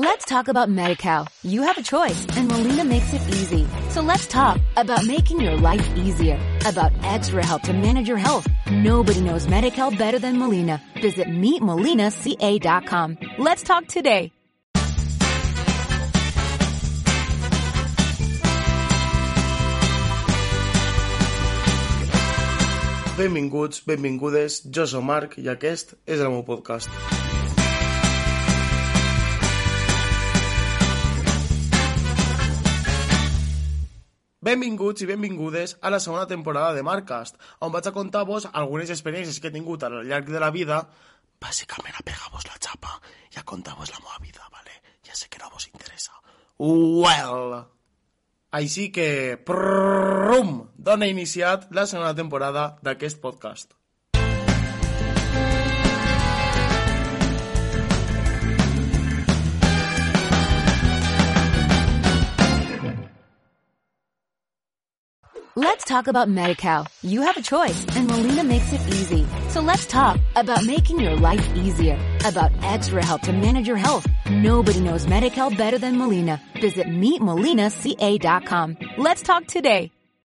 Let's talk about MediCal. You have a choice and Molina makes it easy. So let's talk about making your life easier, about extra help to manage your health. Nobody knows MediCal better than Molina. Visit meetmolinaca.com. Let's talk today. Benvinguts, benvingudes, jo sóc Marc i aquest és el meu podcast. Benvinguts i benvingudes a la segona temporada de Marcast, on vaig a contar-vos algunes experiències que he tingut al llarg de la vida, bàsicament a pegar-vos la xapa i a contar-vos la meva vida, vale? Ja sé que no vos interessa. Well! Així que, prum, dona iniciat la segona temporada d'aquest podcast. Let's talk about MediCal. You have a choice and Molina makes it easy. So let's talk about making your life easier, about extra help to manage your health. Nobody knows MediCal better than Molina. Visit meetmolinaca.com. Let's talk today.